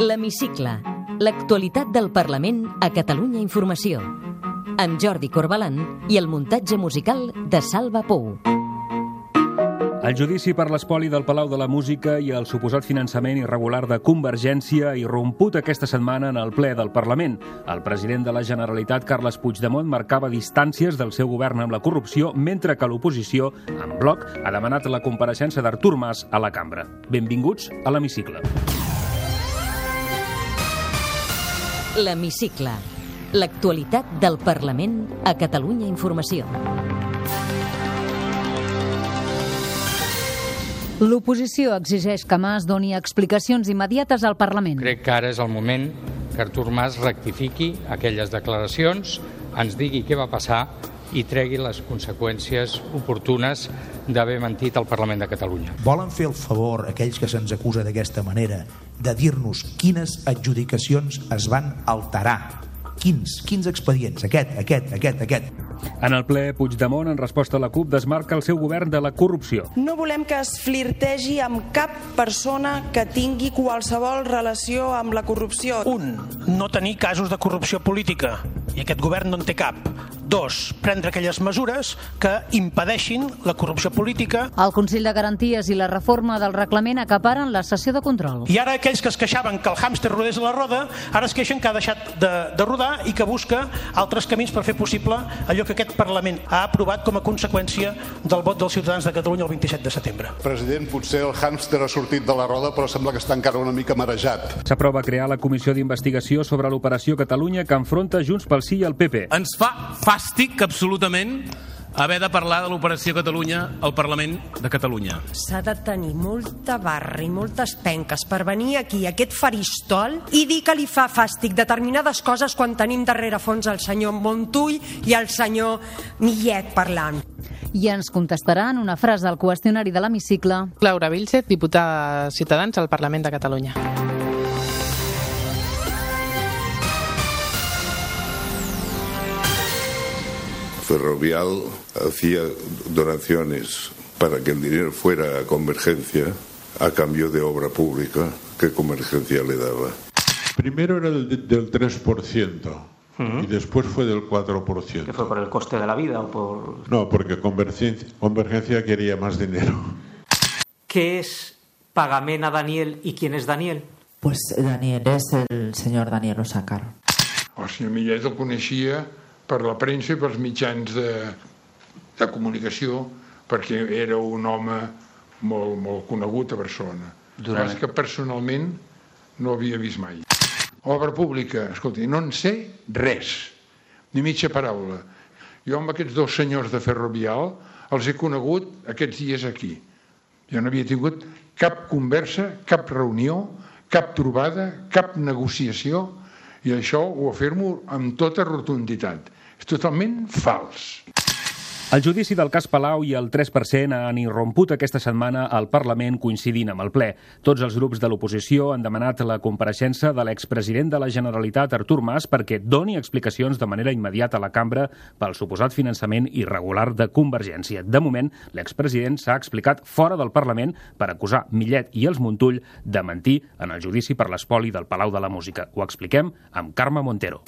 L'Hemicicle. L'actualitat del Parlament a Catalunya Informació. Amb Jordi Corbalan i el muntatge musical de Salva Pou. El judici per l'espoli del Palau de la Música i el suposat finançament irregular de Convergència irromput aquesta setmana en el ple del Parlament. El president de la Generalitat, Carles Puigdemont, marcava distàncies del seu govern amb la corrupció, mentre que l'oposició, en bloc, ha demanat la compareixença d'Artur Mas a la cambra. Benvinguts a l'Hemicicle. L'Hemicicle. L'actualitat del Parlament a Catalunya Informació. L'oposició exigeix que Mas doni explicacions immediates al Parlament. Crec que ara és el moment que Artur Mas rectifiqui aquelles declaracions, ens digui què va passar i tregui les conseqüències oportunes d'haver mentit al Parlament de Catalunya. Volen fer el favor, aquells que se'ns acusa d'aquesta manera, de dir-nos quines adjudicacions es van alterar. Quins? Quins expedients? Aquest, aquest, aquest, aquest. En el ple, Puigdemont, en resposta a la CUP, desmarca el seu govern de la corrupció. No volem que es flirtegi amb cap persona que tingui qualsevol relació amb la corrupció. Un, no tenir casos de corrupció política, i aquest govern no en té cap. Dos, prendre aquelles mesures que impedeixin la corrupció política. El Consell de Garanties i la reforma del reglament acaparen la sessió de control. I ara aquells que es queixaven que el hàmster rodés la roda, ara es queixen que ha deixat de, de rodar i que busca altres camins per fer possible allò que aquest Parlament ha aprovat com a conseqüència del vot dels ciutadans de Catalunya el 27 de setembre. President, potser el hàmster ha sortit de la roda, però sembla que està encara una mica marejat. S'aprova crear la comissió d'investigació sobre l'operació Catalunya que enfronta Junts pel Sí i el PP. Ens fa fàstic absolutament haver de parlar de l'Operació Catalunya al Parlament de Catalunya. S'ha de tenir molta barra i moltes penques per venir aquí, a aquest faristol, i dir que li fa fàstic determinades coses quan tenim darrere fons el senyor Montull i el senyor Millet parlant. I ens contestarà en una frase al qüestionari de l'hemicicle. Laura Vilcet, diputada de Ciutadans al Parlament de Catalunya. Ferrovial hacía donaciones para que el dinero fuera a Convergencia a cambio de obra pública que Convergencia le daba. Primero era el del 3%. Uh -huh. Y después fue del 4%. ¿Que fue por el coste de la vida o por...? No, porque Convergencia, Convergencia quería más dinero. ¿Qué es pagament a Daniel y quién es Daniel? Pues Daniel es el señor Daniel. El senyor Millet el coneixia per la premsa i pels mitjans de, de comunicació perquè era un home molt, molt conegut a Barcelona. Durant... Que personalment no havia vist mai. Obra pública, escolti, no en sé res, ni mitja paraula. Jo amb aquests dos senyors de Ferrovial els he conegut aquests dies aquí. Jo no havia tingut cap conversa, cap reunió, cap trobada, cap negociació, i això ho afirmo amb tota rotunditat. Totalment fals. El judici del cas Palau i el 3% han irromput aquesta setmana al Parlament coincidint amb el ple. Tots els grups de l'oposició han demanat la compareixença de l'expresident de la Generalitat, Artur Mas, perquè doni explicacions de manera immediata a la cambra pel suposat finançament irregular de Convergència. De moment, l'expresident s'ha explicat fora del Parlament per acusar Millet i els Montull de mentir en el judici per l'espoli del Palau de la Música. Ho expliquem amb Carme Montero.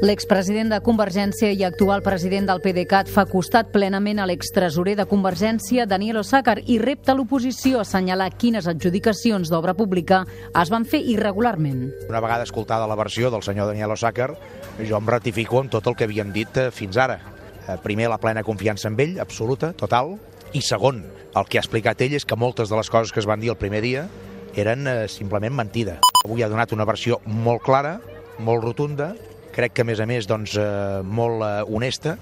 L'expresident de Convergència i actual president del PDeCAT fa costat plenament a l'extresorer de Convergència, Daniel Osàcar, i repta l'oposició a assenyalar quines adjudicacions d'obra pública es van fer irregularment. Una vegada escoltada la versió del senyor Daniel Osàcar, jo em ratifico amb tot el que havíem dit eh, fins ara. Eh, primer, la plena confiança en ell, absoluta, total, i segon, el que ha explicat ell és que moltes de les coses que es van dir el primer dia eren eh, simplement mentida. Avui ha donat una versió molt clara, molt rotunda, crec que a més a més doncs, eh, molt eh, honesta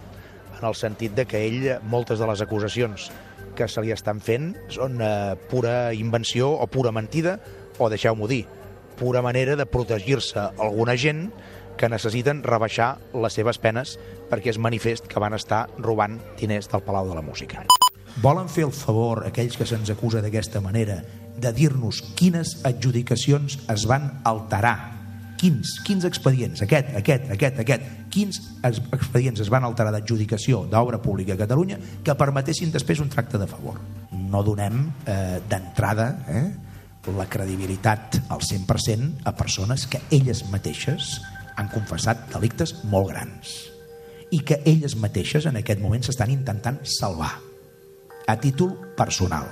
en el sentit de que ell moltes de les acusacions que se li estan fent són eh, pura invenció o pura mentida o deixeu-m'ho dir, pura manera de protegir-se alguna gent que necessiten rebaixar les seves penes perquè és manifest que van estar robant diners del Palau de la Música. Volen fer el favor, aquells que se'ns acusa d'aquesta manera, de dir-nos quines adjudicacions es van alterar Quins? Quins expedients? Aquest, aquest, aquest, aquest. Quins expedients es van alterar d'adjudicació d'obra pública a Catalunya que permetessin després un tracte de favor? no donem eh, d'entrada eh, la credibilitat al 100% a persones que elles mateixes han confessat delictes molt grans i que elles mateixes en aquest moment s'estan intentant salvar a títol personal.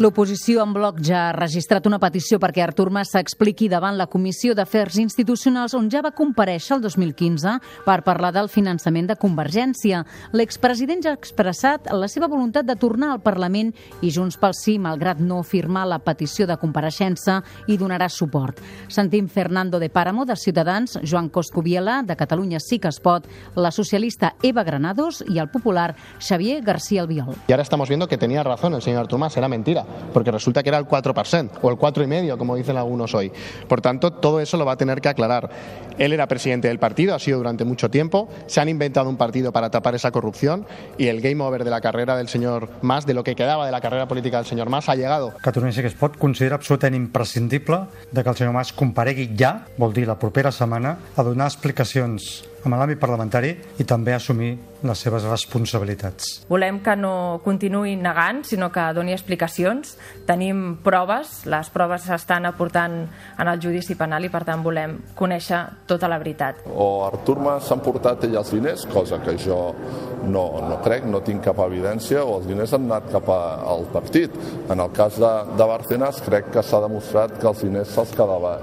L'oposició en bloc ja ha registrat una petició perquè Artur Mas s'expliqui davant la Comissió d'Afers Institucionals on ja va compareixer el 2015 per parlar del finançament de Convergència. L'expresident ja ha expressat la seva voluntat de tornar al Parlament i Junts pel Sí, malgrat no firmar la petició de compareixença, hi donarà suport. Sentim Fernando de Páramo, de Ciutadans, Joan Coscubiela, de Catalunya Sí que es pot, la socialista Eva Granados i el popular Xavier García Albiol. Y ahora estamos viendo que tenía razón el señor Artur Mas, era mentira, porque resulta que era el 4% o el 4,5%, como dicen algunos hoy. Por tanto, todo eso lo va a tener que aclarar. Él era presidente del partido, ha sido durante mucho tiempo, se han inventado un partido para tapar esa corrupción y el game over de la carrera del señor Mas, de lo que quedaba de la carrera política del señor Mas, ha llegado. Catalunya sí que es pot considera absolutament imprescindible de que el senyor Mas comparegui ja, vol dir la propera setmana, a donar explicacions amb l'àmbit parlamentari i també assumir les seves responsabilitats. Volem que no continuï negant, sinó que doni explicacions. Tenim proves, les proves s'estan aportant en el judici penal i per tant volem conèixer tota la veritat. O Artur Mas s'ha emportat ell els diners, cosa que jo no, no crec, no tinc cap evidència, o els diners han anat cap a, al partit. En el cas de, de Bárcenas crec que s'ha demostrat que els diners se'ls quedava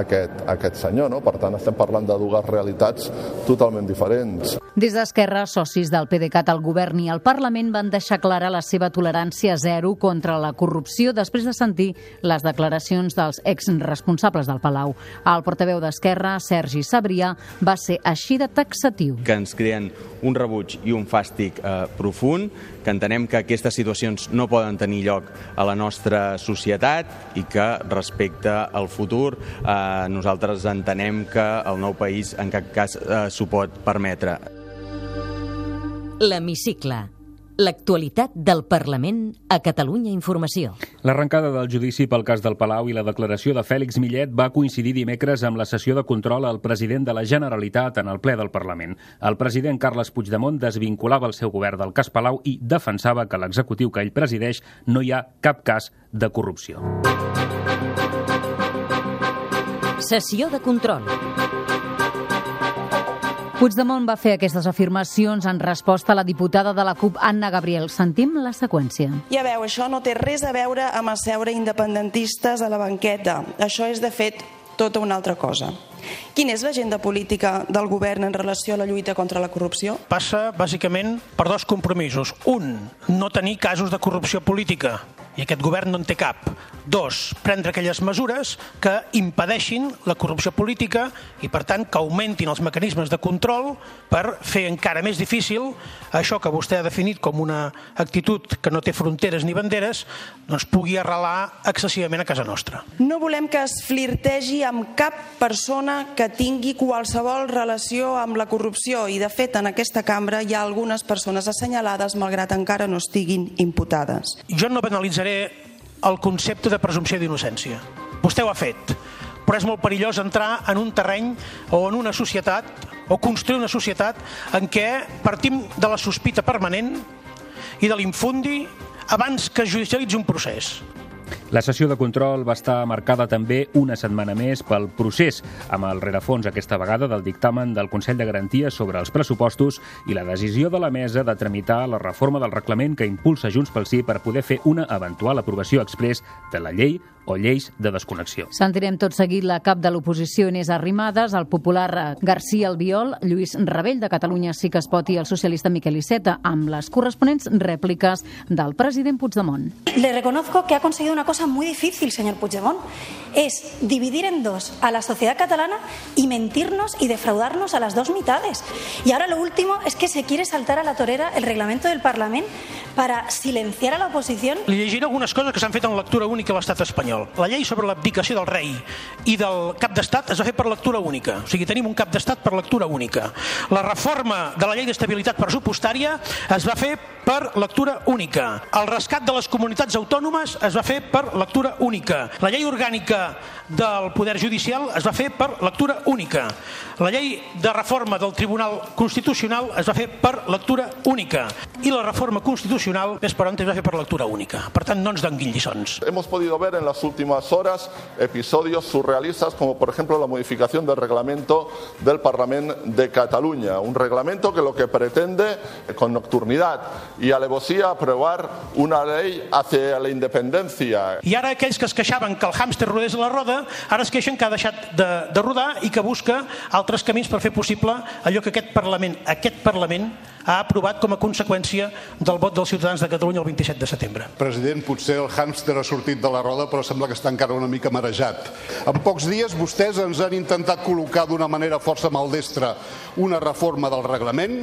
aquest, aquest senyor, no? Per tant estem parlant de dues realitats totalment diferents. Des d'Esquerra, socis del PDeCAT al govern i al Parlament van deixar clara la seva tolerància zero contra la corrupció després de sentir les declaracions dels exresponsables del Palau. El portaveu d'Esquerra, Sergi Sabrià, va ser així de taxatiu. que ens creen un rebuig i un fàstic eh, profund, que entenem que aquestes situacions no poden tenir lloc a la nostra societat i que respecte al futur eh, nosaltres entenem que el nou país en cap cas eh, s'ho pot permetre. L'hemicicle. L'actualitat del Parlament a Catalunya Informació. L'arrencada del judici pel cas del Palau i la declaració de Fèlix Millet va coincidir dimecres amb la sessió de control al president de la Generalitat en el ple del Parlament. El president Carles Puigdemont desvinculava el seu govern del cas Palau i defensava que l'executiu que ell presideix no hi ha cap cas de corrupció. Sessió de control. Puigdemont va fer aquestes afirmacions en resposta a la diputada de la CUP, Anna Gabriel. Sentim la seqüència. Ja veu, això no té res a veure amb asseure independentistes a la banqueta. Això és, de fet, tota una altra cosa. Quina és l'agenda política del govern en relació a la lluita contra la corrupció? Passa, bàsicament, per dos compromisos. Un, no tenir casos de corrupció política, i aquest govern no en té cap. Dos, prendre aquelles mesures que impedeixin la corrupció política i, per tant, que augmentin els mecanismes de control per fer encara més difícil això que vostè ha definit com una actitud que no té fronteres ni banderes, doncs pugui arrelar excessivament a casa nostra. No volem que es flirtegi amb cap persona que tingui qualsevol relació amb la corrupció i, de fet, en aquesta cambra hi ha algunes persones assenyalades malgrat encara no estiguin imputades. Jo no banalitzaré el concepte de presumpció d'innocència. Vostè ho ha fet, però és molt perillós entrar en un terreny o en una societat o construir una societat en què partim de la sospita permanent i de l'infundi abans que judicialitzi un procés. La sessió de control va estar marcada també una setmana més pel procés, amb el rerefons aquesta vegada del dictamen del Consell de Garanties sobre els pressupostos i la decisió de la mesa de tramitar la reforma del reglament que impulsa Junts pel Sí per poder fer una eventual aprovació express de la llei o lleis de desconnexió. Sentirem tot seguit la cap de l'oposició Inés Arrimadas, el popular García Albiol, Lluís Rebell de Catalunya Sí que es pot i el socialista Miquel Iceta, amb les corresponents rèpliques del president Puigdemont. Le reconozco que ha conseguido una cosa muy difícil, señor Puigdemont. Es dividir en dos a la sociedad catalana y mentirnos y defraudarnos a las dos mitades. Y ahora lo último es que se quiere saltar a la torera el reglamento del Parlamento para silenciar a la oposición. Li llegiré algunes coses que s'han fet en lectura única a l'estat espanyol. La llei sobre l'abdicació del rei i del cap d'estat es va fer per lectura única. O sigui, tenim un cap d'estat per lectura única. La reforma de la llei d'estabilitat pressupostària es va fer per lectura única. El rescat de les comunitats autònomes es va fer per lectura única. La llei orgànica del Poder Judicial es va fer per lectura única. La llei de reforma del Tribunal Constitucional es va fer per lectura única. I la reforma constitucional, més per on, es va fer per lectura única. Per tant, no ens donguin lliçons. Hemos podido ver en las últimas horas episodios surrealistas como por ejemplo la modificación del reglamento del Parlamento de Cataluña, un reglamento que lo que pretende con nocturnidad y alevosía aprobar una ley hacia la independencia. I ara aquells que es queixaven que el hàmster rodés a la roda, ara es queixen que ha deixat de, de rodar i que busca altres camins per fer possible allò que aquest Parlament, aquest Parlament ha aprovat com a conseqüència del vot dels ciutadans de Catalunya el 27 de setembre. President, potser el hàmster ha sortit de la roda, però sembla que està encara una mica marejat. En pocs dies vostès ens han intentat col·locar d'una manera força maldestra una reforma del reglament,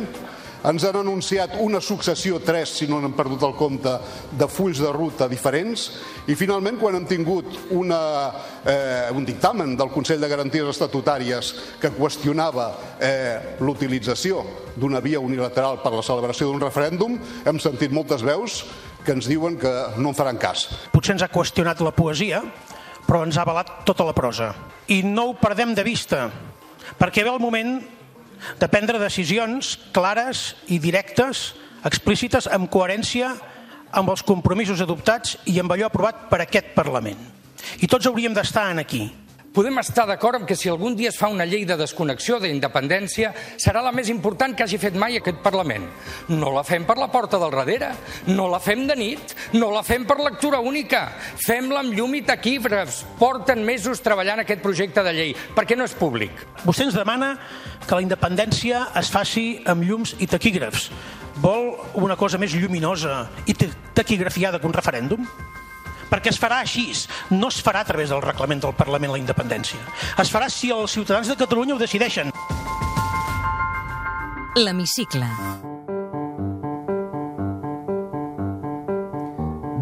ens han anunciat una successió, tres, si no n'han perdut el compte, de fulls de ruta diferents i finalment quan hem tingut una, eh, un dictamen del Consell de Garanties Estatutàries que qüestionava eh, l'utilització d'una via unilateral per la celebració d'un referèndum, hem sentit moltes veus que ens diuen que no en faran cas. Potser ens ha qüestionat la poesia, però ens ha avalat tota la prosa. I no ho perdem de vista, perquè ve el moment de prendre decisions clares i directes, explícites, amb coherència amb els compromisos adoptats i amb allò aprovat per aquest Parlament. I tots hauríem d'estar en aquí. Podem estar d'acord amb que si algun dia es fa una llei de desconnexió d'independència serà la més important que hagi fet mai aquest Parlament. No la fem per la porta del darrere, no la fem de nit, no la fem per lectura única, fem-la amb llum i taquígrafs. Porten mesos treballant aquest projecte de llei, perquè no és públic. Vostè ens demana que la independència es faci amb llums i taquígrafs. Vol una cosa més lluminosa i taquigrafiada que un referèndum? Perquè es farà així, no es farà a través del reglament del Parlament la independència. Es farà si els ciutadans de Catalunya ho decideixen. L'hemicicle.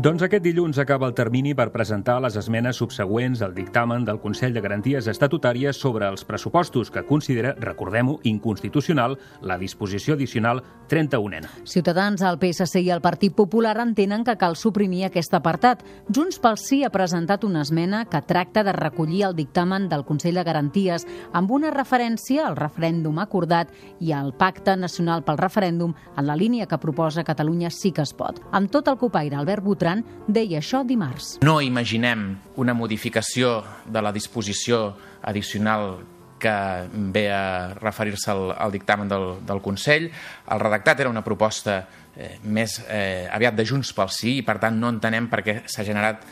Doncs aquest dilluns acaba el termini per presentar les esmenes subsegüents al dictamen del Consell de Garanties Estatutàries sobre els pressupostos, que considera, recordem-ho, inconstitucional la disposició addicional 31N. Ciutadans, el PSC i el Partit Popular entenen que cal suprimir aquest apartat. Junts pel Sí ha presentat una esmena que tracta de recollir el dictamen del Consell de Garanties amb una referència al referèndum acordat i al Pacte Nacional pel Referèndum en la línia que proposa Catalunya sí que es pot. Amb tot el copaire, Albert Botran deia això dimarts. No imaginem una modificació de la disposició addicional que ve a referir-se al, al dictamen del, del Consell. El redactat era una proposta eh, més eh, aviat de Junts pel Sí i, per tant, no entenem per què s'ha generat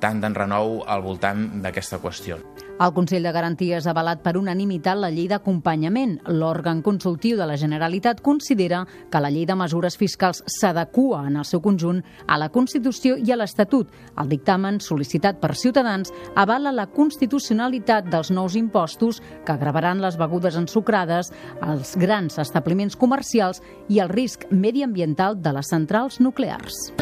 tant d'enrenou al voltant d'aquesta qüestió. El Consell de Garanties ha avalat per unanimitat la llei d'acompanyament. L'òrgan consultiu de la Generalitat considera que la llei de mesures fiscals s'adequa en el seu conjunt a la Constitució i a l'Estatut. El dictamen, sol·licitat per Ciutadans, avala la constitucionalitat dels nous impostos que gravaran les begudes ensucrades, els grans establiments comercials i el risc mediambiental de les centrals nuclears.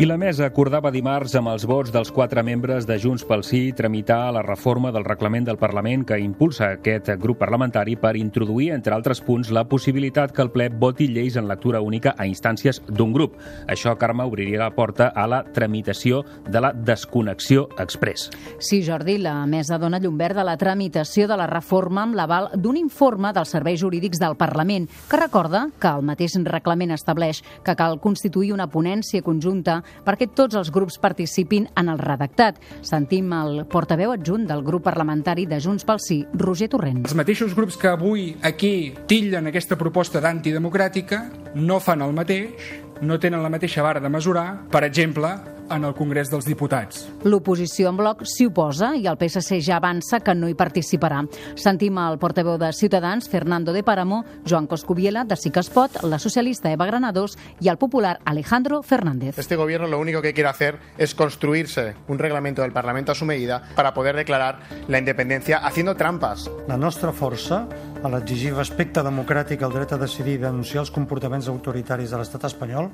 I la mesa acordava dimarts amb els vots dels quatre membres de Junts pel Sí tramitar la reforma del reglament del Parlament que impulsa aquest grup parlamentari per introduir, entre altres punts, la possibilitat que el ple voti lleis en lectura única a instàncies d'un grup. Això, Carme, obriria la porta a la tramitació de la desconnexió express. Sí, Jordi, la mesa dona llum verd a la tramitació de la reforma amb l'aval d'un informe dels serveis jurídics del Parlament, que recorda que el mateix reglament estableix que cal constituir una ponència conjunta perquè tots els grups participin en el redactat. Sentim el portaveu adjunt del grup parlamentari de Junts pel Sí, Roger Torrent. Els mateixos grups que avui aquí tillen aquesta proposta d'antidemocràtica no fan el mateix, no tenen la mateixa vara de mesurar, per exemple, en el Congrés dels Diputats. L'oposició en bloc s'hi oposa i el PSC ja avança que no hi participarà. Sentim el portaveu de Ciutadans, Fernando de Páramo, Joan Coscubiela, de Sí que es pot, la socialista Eva Granados y el popular Alejandro Fernández. Este gobierno lo único que quiere hacer es construirse un reglamento del Parlamento a su medida para poder declarar la independencia haciendo trampas. La nostra força, a l'exigir respecte democràtic al dret a decidir i denunciar els comportaments autoritaris de l'estat espanyol,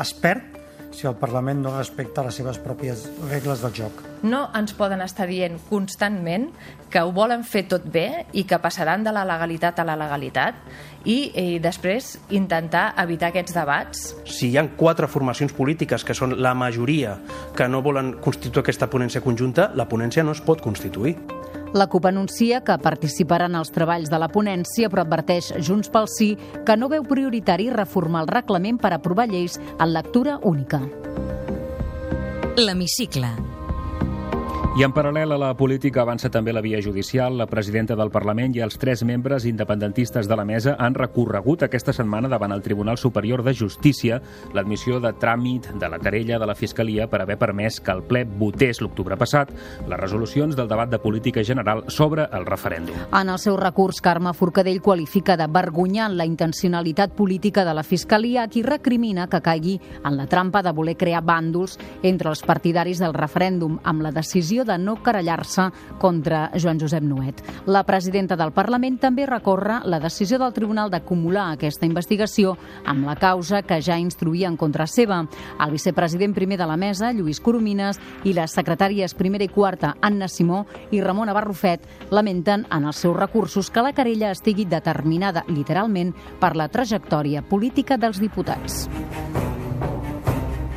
es perd si el Parlament no respecta les seves pròpies regles del joc. No ens poden estar dient constantment que ho volen fer tot bé i que passaran de la legalitat a la legalitat i, i després intentar evitar aquests debats. Si hi ha quatre formacions polítiques que són la majoria que no volen constituir aquesta ponència conjunta, la ponència no es pot constituir. La CUP anuncia que participarà en els treballs de la ponència, però adverteix Junts pel Sí que no veu prioritari reformar el reglament per aprovar lleis en lectura única. L'hemicicle. I en paral·lel a la política avança també la via judicial. La presidenta del Parlament i els tres membres independentistes de la mesa han recorregut aquesta setmana davant el Tribunal Superior de Justícia l'admissió de tràmit de la querella de la Fiscalia per haver permès que el ple votés l'octubre passat les resolucions del debat de política general sobre el referèndum. En el seu recurs, Carme Forcadell qualifica de vergonyant la intencionalitat política de la Fiscalia, qui recrimina que caigui en la trampa de voler crear bàndols entre els partidaris del referèndum amb la decisió de no querellar-se contra Joan Josep Nuet. La presidenta del Parlament també recorre la decisió del Tribunal d'acumular aquesta investigació amb la causa que ja instruïa en contra seva. El vicepresident primer de la mesa, Lluís Coromines, i les secretàries primera i quarta, Anna Simó i Ramona Barrufet, lamenten en els seus recursos que la querella estigui determinada literalment per la trajectòria política dels diputats.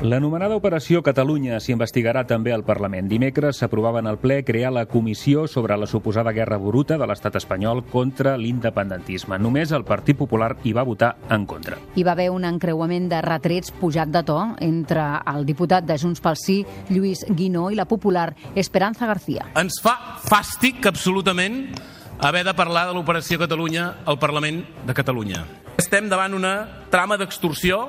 L'anomenada Operació Catalunya s'investigarà també al Parlament. Dimecres s'aprovava en el ple crear la comissió sobre la suposada guerra bruta de l'estat espanyol contra l'independentisme. Només el Partit Popular hi va votar en contra. Hi va haver un encreuament de retrets pujat de to entre el diputat de Junts pel Sí, Lluís Guinó, i la popular Esperanza García. Ens fa fàstic, absolutament, haver de parlar de l'Operació Catalunya al Parlament de Catalunya. Estem davant una trama d'extorsió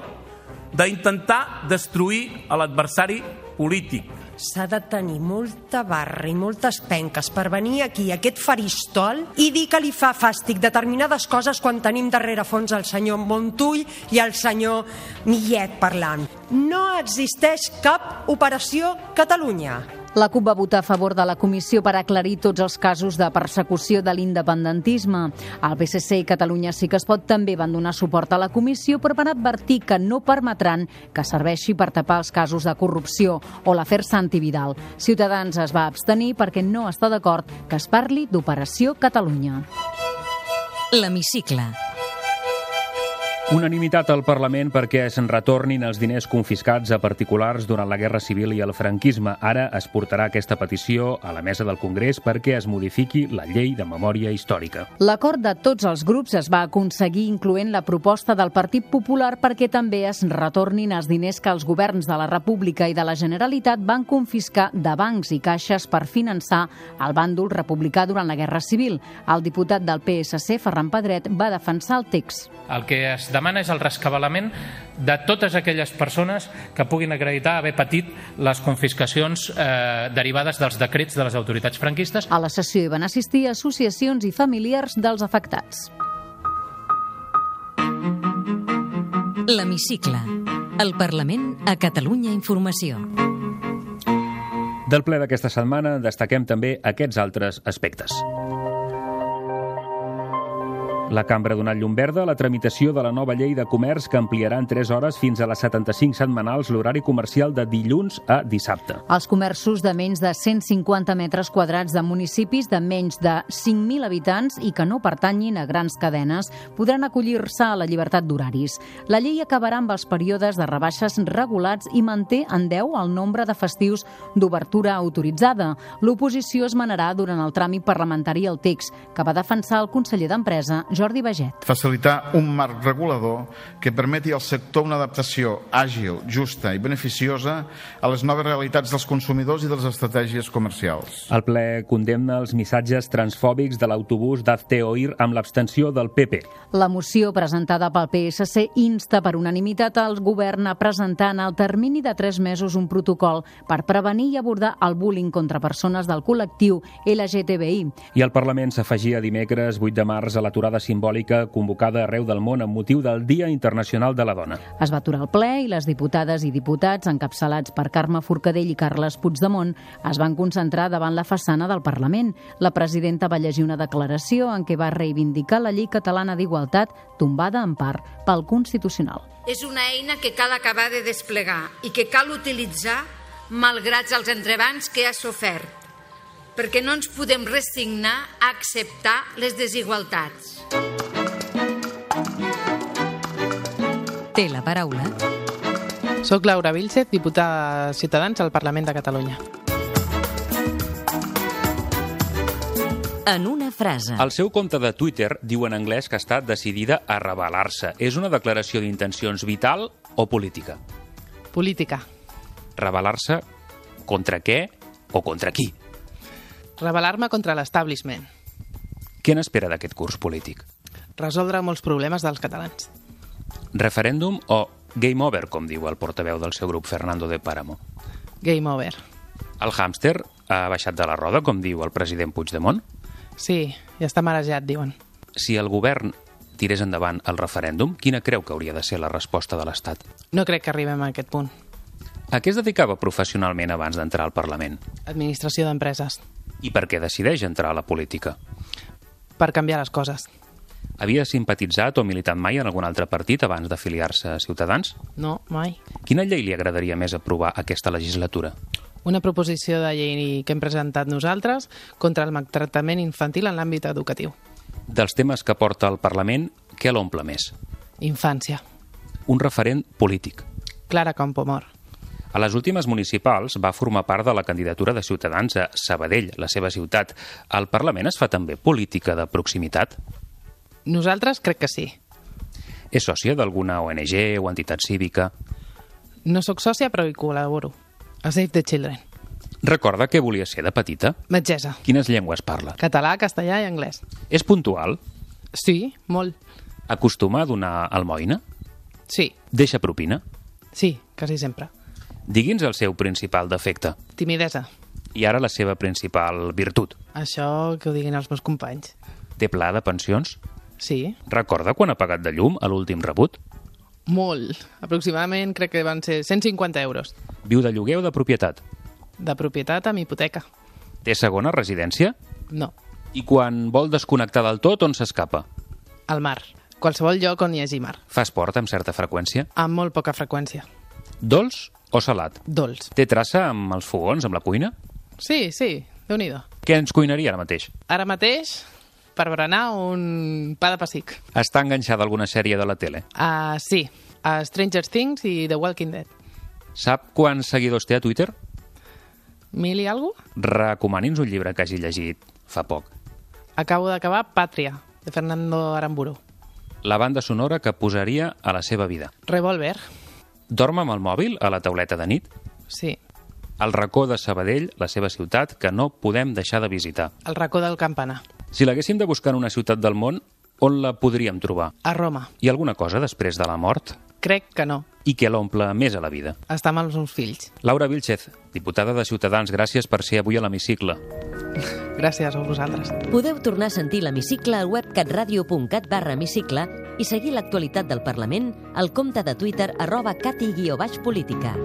d'intentar destruir a l'adversari polític. S'ha de tenir molta barra i moltes penques per venir aquí, a aquest faristol, i dir que li fa fàstic determinades coses quan tenim darrere fons el senyor Montull i el senyor Millet parlant. No existeix cap operació Catalunya. La CUP va votar a favor de la comissió per aclarir tots els casos de persecució de l'independentisme. El PSC i Catalunya sí que es pot també van donar suport a la comissió, però van advertir que no permetran que serveixi per tapar els casos de corrupció o l'afer Santi Vidal. Ciutadans es va abstenir perquè no està d'acord que es parli d'Operació Catalunya. L'hemicicle. Unanimitat al Parlament perquè es retornin els diners confiscats a particulars durant la Guerra Civil i el franquisme. Ara es portarà aquesta petició a la mesa del Congrés perquè es modifiqui la llei de memòria històrica. L'acord de tots els grups es va aconseguir incloent la proposta del Partit Popular perquè també es retornin els diners que els governs de la República i de la Generalitat van confiscar de bancs i caixes per finançar el bàndol republicà durant la Guerra Civil. El diputat del PSC, Ferran Pedret, va defensar el text. El que es demana és el rescabalament de totes aquelles persones que puguin acreditar haver patit les confiscacions eh, derivades dels decrets de les autoritats franquistes. A la sessió hi van assistir associacions i familiars dels afectats. L'hemicicle. El Parlament a Catalunya Informació. Del ple d'aquesta setmana destaquem també aquests altres aspectes. La cambra ha donat llum verda a la tramitació de la nova llei de comerç que ampliarà en 3 hores fins a les 75 setmanals l'horari comercial de dilluns a dissabte. Els comerços de menys de 150 metres quadrats de municipis de menys de 5.000 habitants i que no pertanyin a grans cadenes podran acollir-se a la llibertat d'horaris. La llei acabarà amb els períodes de rebaixes regulats i manté en 10 el nombre de festius d'obertura autoritzada. L'oposició es manarà durant el tràmit parlamentari al text, que va defensar el conseller d'Empresa, Jordi Baget. Facilitar un marc regulador que permeti al sector una adaptació àgil, justa i beneficiosa a les noves realitats dels consumidors i de les estratègies comercials. El ple condemna els missatges transfòbics de l'autobús d'Azteoir amb l'abstenció del PP. La moció presentada pel PSC insta per unanimitat al govern a presentar en el termini de tres mesos un protocol per prevenir i abordar el bullying contra persones del col·lectiu LGTBI. I el Parlament s'afegia dimecres 8 de març a l'aturada simbòlica convocada arreu del món amb motiu del Dia Internacional de la Dona. Es va aturar el ple i les diputades i diputats, encapçalats per Carme Forcadell i Carles Puigdemont, es van concentrar davant la façana del Parlament. La presidenta va llegir una declaració en què va reivindicar la llei catalana d'igualtat tombada en part pel Constitucional. És una eina que cal acabar de desplegar i que cal utilitzar malgrat els entrebancs que ha sofert, perquè no ens podem resignar a acceptar les desigualtats. Té la paraula. Soc Laura Vilcet, diputada de Ciutadans al Parlament de Catalunya. En una frase. El seu compte de Twitter diu en anglès que està decidida a rebel·lar-se. És una declaració d'intencions vital o política? Política. Rebel·lar-se contra què o contra qui? Rebel·lar-me contra l'establishment. Què n'espera d'aquest curs polític? Resoldre molts problemes dels catalans. Referèndum o game over, com diu el portaveu del seu grup, Fernando de Páramo? Game over. El hàmster ha baixat de la roda, com diu el president Puigdemont? Sí, ja està marejat, diuen. Si el govern tirés endavant el referèndum, quina creu que hauria de ser la resposta de l'Estat? No crec que arribem a aquest punt. A què es dedicava professionalment abans d'entrar al Parlament? Administració d'empreses. I per què decideix entrar a la política? Per canviar les coses. Havia simpatitzat o militat mai en algun altre partit abans d'afiliar-se a Ciutadans? No, mai. Quina llei li agradaria més aprovar aquesta legislatura? Una proposició de llei que hem presentat nosaltres contra el maltractament infantil en l'àmbit educatiu. Dels temes que porta al Parlament, què l'omple més? Infància. Un referent polític. Clara Campomor. A les últimes municipals va formar part de la candidatura de Ciutadans a Sabadell, la seva ciutat. Al Parlament es fa també política de proximitat? Nosaltres crec que sí. És sòcia d'alguna ONG o entitat cívica? No sóc sòcia, però hi col·laboro. A Save the Children. Recorda què volia ser de petita? Metgessa. Quines llengües parla? Català, castellà i anglès. És puntual? Sí, molt. Acostuma a donar almoina? Sí. Deixa propina? Sí, quasi sempre. Digui'ns el seu principal defecte. Timidesa. I ara la seva principal virtut. Això que ho diguin els meus companys. Té pla de pensions? Sí. Recorda quan ha pagat de llum a l'últim rebut? Molt. Aproximadament crec que van ser 150 euros. Viu de lloguer o de propietat? De propietat amb hipoteca. Té segona residència? No. I quan vol desconnectar del tot, on s'escapa? Al mar. Qualsevol lloc on hi hagi mar. Fa esport amb certa freqüència? Amb molt poca freqüència. Dolç o salat? Dolç. Té traça amb els fogons, amb la cuina? Sí, sí, déu nhi Què ens cuinaria ara mateix? Ara mateix, per berenar, un pa de pessic. Està enganxada a alguna sèrie de la tele? Uh, sí, a Stranger Things i The Walking Dead. Sap quants seguidors té a Twitter? Mil i algú? Recomani'ns un llibre que hagi llegit fa poc. Acabo d'acabar Pàtria, de Fernando Aramburu. La banda sonora que posaria a la seva vida. Revolver. Dorm amb el mòbil a la tauleta de nit? Sí. El racó de Sabadell, la seva ciutat, que no podem deixar de visitar. El racó del Campanar. Si l'haguéssim de buscar en una ciutat del món, on la podríem trobar? A Roma. Hi ha alguna cosa després de la mort? Crec que no. I què l'omple més a la vida? Estar amb els meus fills. Laura Vilchez, diputada de Ciutadans, gràcies per ser avui a l'hemicicle. Gràcies a vosaltres. Podeu tornar a sentir l'hemicicle al web catradio.cat barra hemicicle i seguir l'actualitat del Parlament al compte de Twitter arroba cati-política.